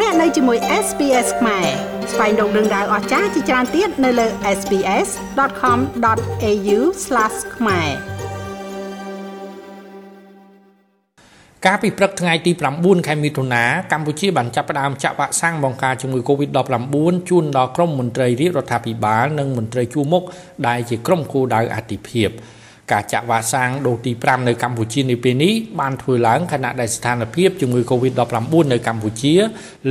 លោកអ្នកនៅជាមួយ SPS ខ្មែរស្វែងរកដឹងដៅអស្ចារ្យជាច្រើនទៀតនៅលើ SPS.com.au/ ខ្មែរកាលពីព្រឹកថ្ងៃទី9ខែមិថុនាកម្ពុជាបានចាប់ផ្ដើមចាក់វ៉ាក់សាំងបង្ការជំងឺ Covid-19 ជូនដល់ក្រុមមន្ត្រីរាជរដ្ឋាភិបាលនិងមន្ត្រីជួរមុខដែលជាក្រុមគោលដៅអាទិភាព ការចាក់វ៉ាក់សាំងដូសទី5នៅកម្ពុជានាពេលនេះបានធ្វើឡើងខណៈដែលស្ថានភាពជំងឺ Covid-19 នៅកម្ពុជា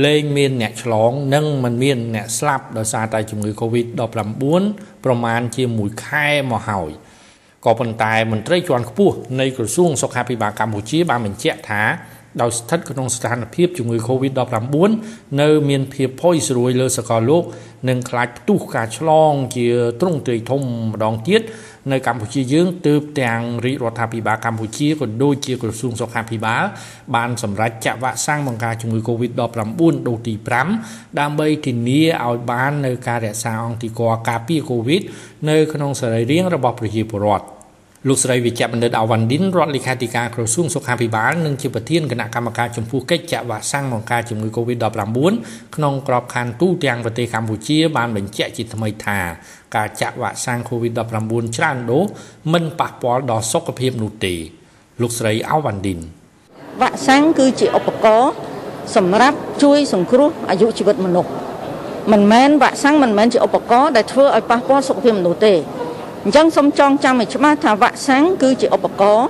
លែងមានអ្នកឆ្លង និងមិនមានអ្នកស្លាប់ដោយសារតែជំងឺ Covid-19 ប្រមាណជាមួយខែមកហើយក៏ប៉ុន្តែមន្ត្រីជាន់ខ្ពស់នៃក្រសួងសុខាភិបាលកម្ពុជាបានបញ្ជាក់ថា ដោយស្ថិតក្នុងស្ថានភាពជំងឺ Covid-19 នៅមានភាពផុយស្រួយលើសកលលោកនិងខ្លាចផ្ទុះការឆ្លងជាទ្រង់ទ្រាយធំម្ដងទៀតនៅកម្ពុជាយើងទើបទាំងរាជរដ្ឋាភិបាលកម្ពុជាក៏ដូចជាក្រសួងសុខាភិបាលបានសម្រេចចាក់វ៉ាក់សាំងបង្ការជំងឺ Covid-19 ដូសទី5ដើម្បីធានាឲ្យបាននៅការរក្សាអង្តិករការពារ Covid នៅក្នុងសរីរាង្គរបស់ប្រជាពលរដ្ឋ លោកស្រីវិជ្ជបណ្ឌិតអាវ៉ាន់ឌិនរដ្ឋលេខាធិការក្រសួងសុខាភិបាលនិងជាប្រធានគណៈកម្មការចំពោះកិច្ចចាក់វ៉ាក់សាំងបង្ការជំងឺ Covid-19 ក្នុងក្របខ័ណ្ឌទូទាំងប្រទេសកម្ពុជាបានបញ្ជាក់ជាថ្មីថាការចាក់វ៉ាក់សាំង COVID-19 ច្រើនដូសមិនប៉ះពាល់ដល់សុខភាពនោះទេលោកស្រីអាវ៉ាន់ឌិនវ៉ាក់សាំងគឺជាឧបករណ៍សម្រាប់ជួយសង្គ្រោះអាយុជីវិតមនុស្សមិនមែនវ៉ាក់សាំងមិនមែនជាឧបករណ៍ដែលធ្វើឲ្យប៉ះពាល់សុខភាពមនុស្សទេ អញ្ចឹងសូមចងចាំឲ្យច្បាស់ថាវ៉ាក់សាំងគឺជាឧបករណ៍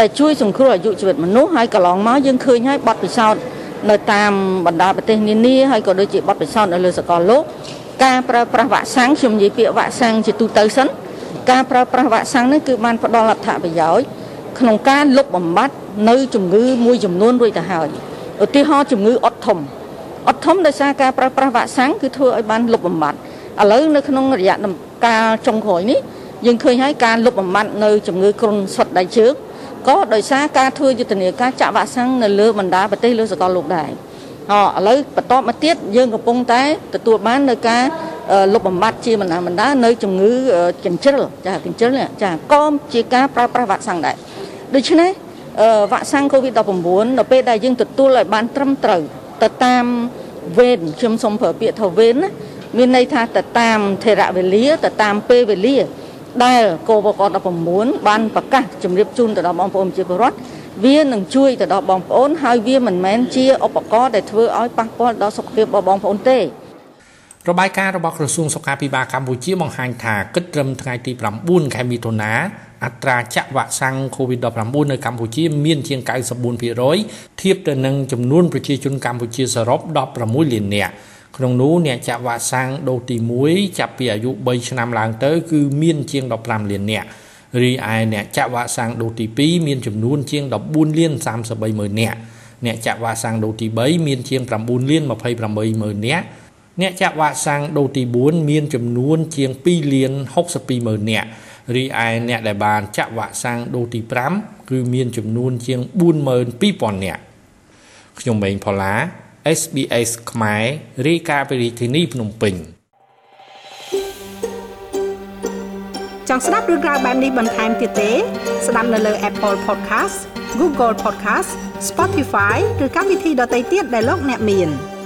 ដែលជួយសង្គ្រោះអាយុជីវិតមនុស្សហើយកន្លងមកយើងឃើញហើយបទពិសោធន៍នៅតាមបណ្ដាប្រទេសនានាហើយក៏ដូចជាបទពិសោធន៍នៅលើសកលលោកការប្រើប្រាស់វ៉ាក់សាំងខ្ញុំនិយាយពាក្យវ៉ាក់សាំងជាទូទៅសិនការប្រើប្រាស់វ៉ាក់សាំងនេះគឺបានផ្ដល់អត្ថប្រយោជន៍ក្នុងការលុបបំបាត់នៅជំងឺមួយចំនួនរួចទៅហើយឧទាហរណ៍ជំងឺអុតធំអុតធំដោយសារការប្រើប្រាស់វ៉ាក់សាំងគឺធ្វើឲ្យបានលុបបំបាត់ឥឡូវនៅក្នុងរយៈកាលចុងក្រោយនេះ យើងឃើញហើយការលុបបំបាត់នៅជំងឺគ្រុនសុទ្ធដៃជើងក៏ដោយសារការធ្វើយុទ្ធនាការចាក់វ៉ាក់សាំងនៅលើបណ្ដាប្រទេសលើសកលលោកដែរអឥឡូវបន្តមកទៀតយើងកំពុងតែទទួលបាននៅការលុបបំបាត់ជាបណ្ដាបណ្ដានៅជំងឺកញ្ជ្រឹលចាកញ្ជ្រឹលចាក៏ជាការប្រើប្រាស់វ៉ាក់សាំងដែរដូច្នេះវ៉ាក់សាំង COVID-19 នៅពេលដែលយើងទទួលឲ្យបានត្រឹមត្រូវទៅតាមវេនខ្ញុំសូមប្រើពាក្យថាវេនណាមានន័យថាទៅតាមថេរវេលាទៅតាមពេលវេលា ដែលកោបក19បានប្រកាសជម្រាបជូនទៅដល់បងប្អូនប្រជាពលរដ្ឋវានឹងជួយទៅដល់បងប្អូនហើយវាមិនមែនជាឧបករណ៍ដែលធ្វើឲ្យប៉ះពាល់ដល់សុខភាពរបស់បងប្អូនទេរបាយការណ៍របស់ក្រសួងសុខាភិបាលកម្ពុជាបង្ហាញថាគិតត្រឹមថ្ងៃទី9ខែមិថុនាអត្រាចាក់វ៉ាក់សាំង COVID-19 នៅកម្ពុជាមានជាង94%ធៀបទៅនឹងចំនួនប្រជាជនកម្ពុជាសរុប16លាននាក់ ក្នុងនោះអ្នកចាក់វ៉ាក់សាំងដូសទី1ចាប់ពីអាយុ3ឆ្នាំឡើងទៅ គឺមានជាង15លាននាក់រីឯអ្នកចាក់វ៉ាក់សាំងដូសទី2មានចំនួនជាង14លាន33ម៉ឺននាក់អ្នកចាក់វ៉ាក់សាំងដូសទី3មានជាង9លាន28ម៉ឺននាក់អ្នកចាក់វ៉ាក់សាំងដូសទី4មានចំនួនជាង2លាន62ម៉ឺននាក់រីឯអ្នកដែលបានចាក់វ៉ាក់សាំងដូសទី5គឺមានចំនួនជាង42000នាក់ខ្ញុំម៉េងផល្លា SBS ខ្មែររាយការណ៍ពីរាជធានីភ្នំពេញចង់ស្ដាប់រឿងក្រៅបែបនេះបន្ថែមទៀតទេ ស្ដាប់នៅលើ Apple Podcast Google Podcast Spotify ឬកម្មវិធីដទៃទៀតដែលលោកអ្នកមាន។